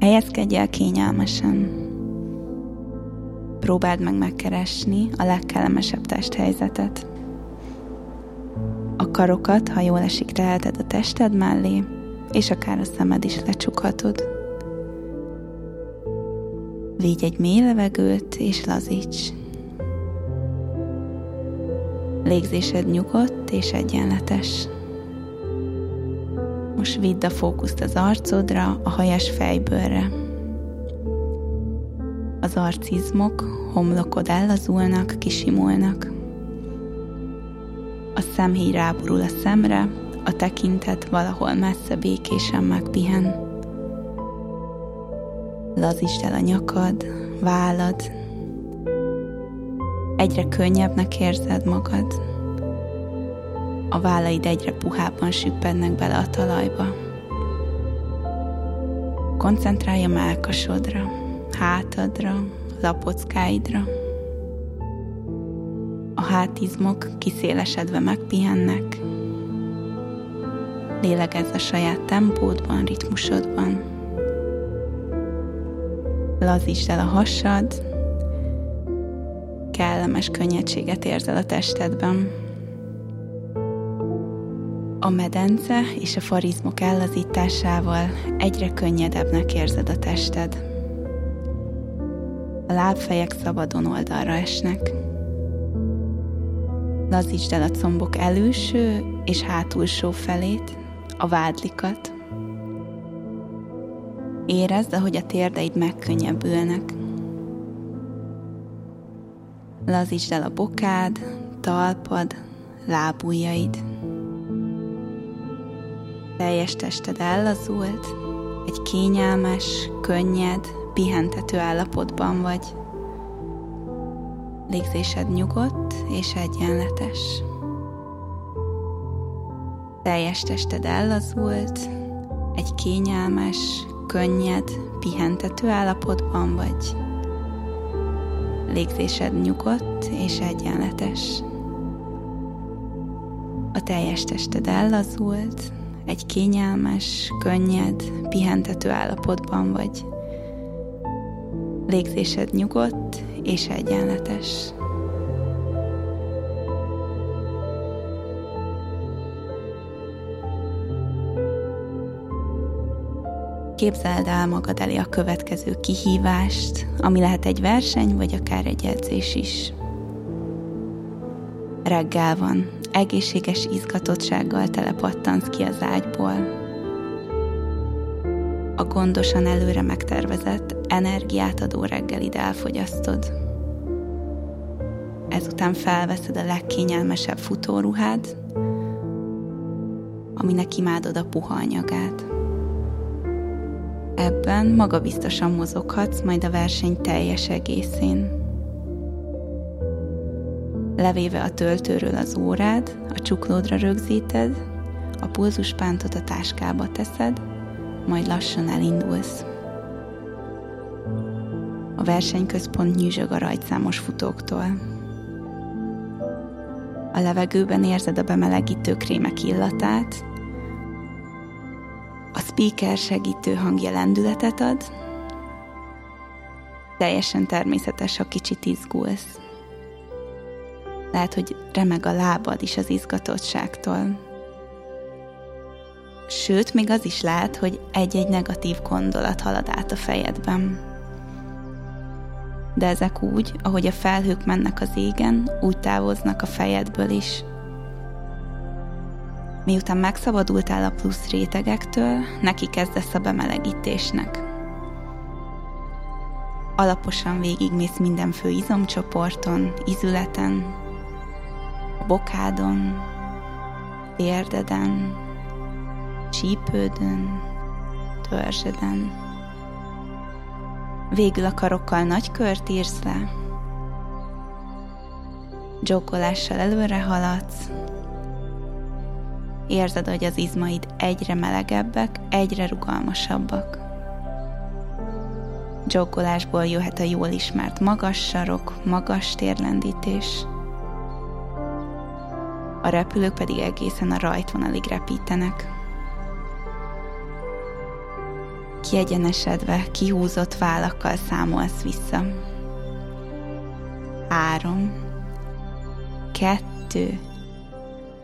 Helyezkedj el kényelmesen. Próbáld meg megkeresni a legkellemesebb testhelyzetet. A karokat, ha jól esik, teheted a tested mellé, és akár a szemed is lecsukhatod. Végy egy mély levegőt, és lazíts. Légzésed nyugodt és egyenletes. Most vidd a fókuszt az arcodra, a hajas fejbőrre. Az arcizmok, homlokod ellazulnak, kisimulnak. A szemhéj ráborul a szemre, a tekintet valahol messze békésen megpihen. Lazítsd el a nyakad, vállad. Egyre könnyebbnek érzed magad. A vállaid egyre puhábban süppednek bele a talajba. Koncentrálj a melkasodra, hátadra, lapockáidra. A hátizmok kiszélesedve megpihennek. Lélegezz a saját tempódban, ritmusodban. Lazítsd el a hasad, kellemes könnyedséget érzel a testedben. A medence és a farizmok ellazításával egyre könnyedebbnek érzed a tested. A lábfejek szabadon oldalra esnek. Lazítsd el a combok előső és hátulsó felét, a vádlikat. Érezd, ahogy a térdeid megkönnyebbülnek. Lazítsd el a bokád, talpad, lábujjaid. Teljes tested ellazult, egy kényelmes, könnyed, pihentető állapotban vagy. Légzésed nyugodt és egyenletes. Teljes tested ellazult, egy kényelmes, könnyed, pihentető állapotban vagy. Légzésed nyugodt és egyenletes. A teljes tested ellazult, egy kényelmes, könnyed, pihentető állapotban vagy. Légzésed nyugodt és egyenletes. Képzeld el magad elé a következő kihívást, ami lehet egy verseny, vagy akár egy edzés is. Reggel van, egészséges izgatottsággal telepattansz ki az ágyból. A gondosan előre megtervezett, energiát adó reggelid elfogyasztod. Ezután felveszed a legkényelmesebb futóruhád, aminek imádod a puha anyagát. Ebben magabiztosan mozoghatsz majd a verseny teljes egészén levéve a töltőről az órád, a csuklódra rögzíted, a pulzuspántot a táskába teszed, majd lassan elindulsz. A versenyközpont nyűzsög a rajtszámos futóktól. A levegőben érzed a bemelegítő krémek illatát, a speaker segítő hangja lendületet ad, teljesen természetes, ha kicsit izgulsz. Lehet, hogy remeg a lábad is az izgatottságtól. Sőt, még az is lehet, hogy egy-egy negatív gondolat halad át a fejedben. De ezek úgy, ahogy a felhők mennek az égen, úgy távoznak a fejedből is. Miután megszabadultál a plusz rétegektől, neki kezdesz a bemelegítésnek. Alaposan végigmész minden fő izomcsoporton, izületen, bokádon, térdeden, csípődön, törzseden. Végül a karokkal nagy kört írsz le, dzsokkolással előre haladsz, érzed, hogy az izmaid egyre melegebbek, egyre rugalmasabbak. Dzsokkolásból jöhet a jól ismert magas sarok, magas térlendítés, a repülők pedig egészen a rajtvonalig repítenek. Kiegyenesedve, kihúzott vállakkal számolsz vissza. Három, kettő,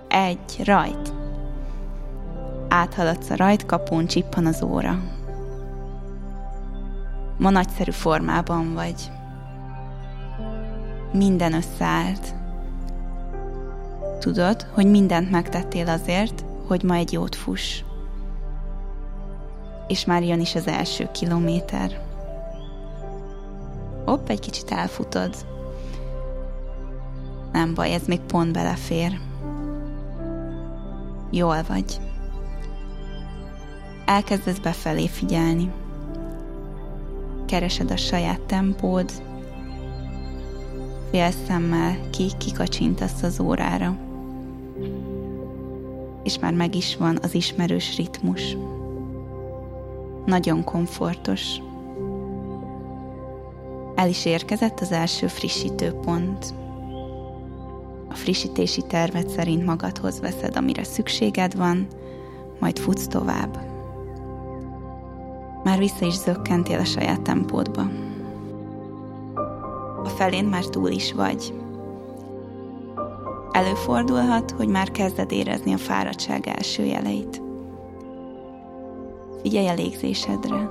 egy, rajt. Áthaladsz a rajtkapun, csippan az óra. Ma nagyszerű formában vagy. Minden összeállt. Tudod, hogy mindent megtettél azért, hogy ma egy jót fuss. És már jön is az első kilométer. Hopp, egy kicsit elfutod. Nem baj, ez még pont belefér. Jól vagy. Elkezdesz befelé figyelni. Keresed a saját tempód, félszemmel ki kikacsintasz az órára. És már meg is van az ismerős ritmus. Nagyon komfortos. El is érkezett az első frissítőpont. A frissítési tervet szerint magadhoz veszed, amire szükséged van, majd futsz tovább. Már vissza is zökkentél a saját tempódba. A felén már túl is vagy. Előfordulhat, hogy már kezded érezni a fáradtság első jeleit. Figyelj a légzésedre.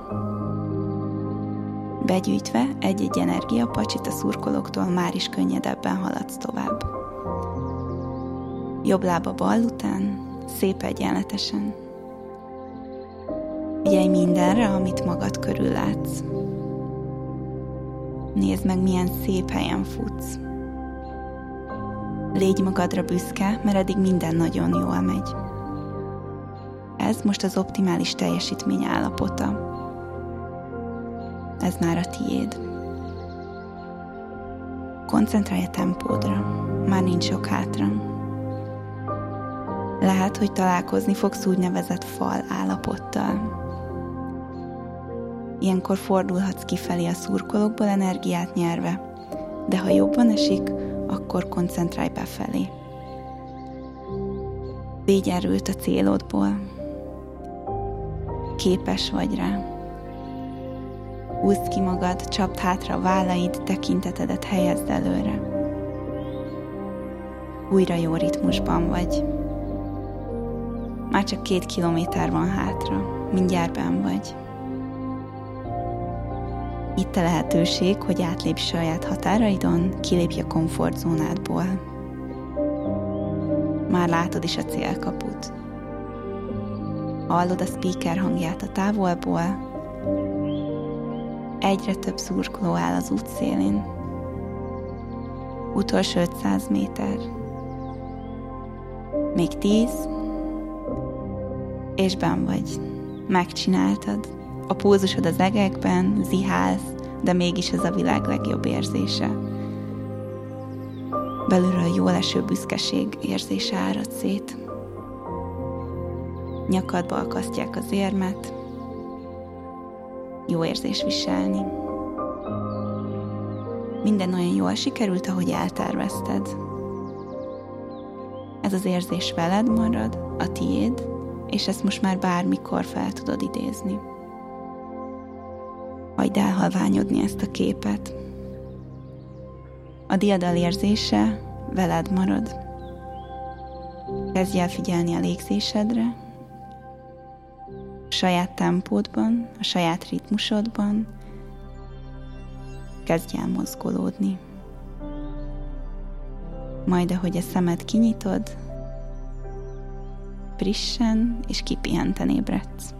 Begyűjtve egy-egy energiapacsit a szurkolóktól már is könnyedebben haladsz tovább. Jobb lába bal után, szép egyenletesen. Figyelj mindenre, amit magad körül látsz. Nézd meg, milyen szép helyen futsz. Légy magadra büszke, mert eddig minden nagyon jól megy. Ez most az optimális teljesítmény állapota. Ez már a tiéd. Koncentrálj a tempódra, már nincs sok hátra. Lehet, hogy találkozni fogsz úgynevezett fal állapottal. Ilyenkor fordulhatsz kifelé a szurkolókból energiát nyerve, de ha jobban esik, akkor koncentrálj befelé. Légy erőt a célodból. Képes vagy rá. Húzd ki magad, csapd hátra vállaid, tekintetedet helyezd előre. Újra jó ritmusban vagy. Már csak két kilométer van hátra, mindjárt ben vagy. Itt a lehetőség, hogy átlépj saját határaidon, kilépj a komfortzónádból. Már látod is a célkaput. Hallod a speaker hangját a távolból. Egyre több szurkoló áll az útszélén. Utolsó 500 méter. Még 10, és ben vagy. Megcsináltad. A pulzusod az egekben, zihálsz, de mégis ez a világ legjobb érzése. Belülről jól eső büszkeség érzése árad szét. Nyakadba akasztják az érmet. Jó érzés viselni. Minden olyan jól sikerült, ahogy eltervezted. Ez az érzés veled marad, a tiéd, és ezt most már bármikor fel tudod idézni hagyd elhalványodni ezt a képet. A diadal érzése veled marad. Kezdj el figyelni a légzésedre, a saját tempódban, a saját ritmusodban, kezdj el mozgolódni. Majd, ahogy a szemed kinyitod, frissen és kipihenten ébredsz.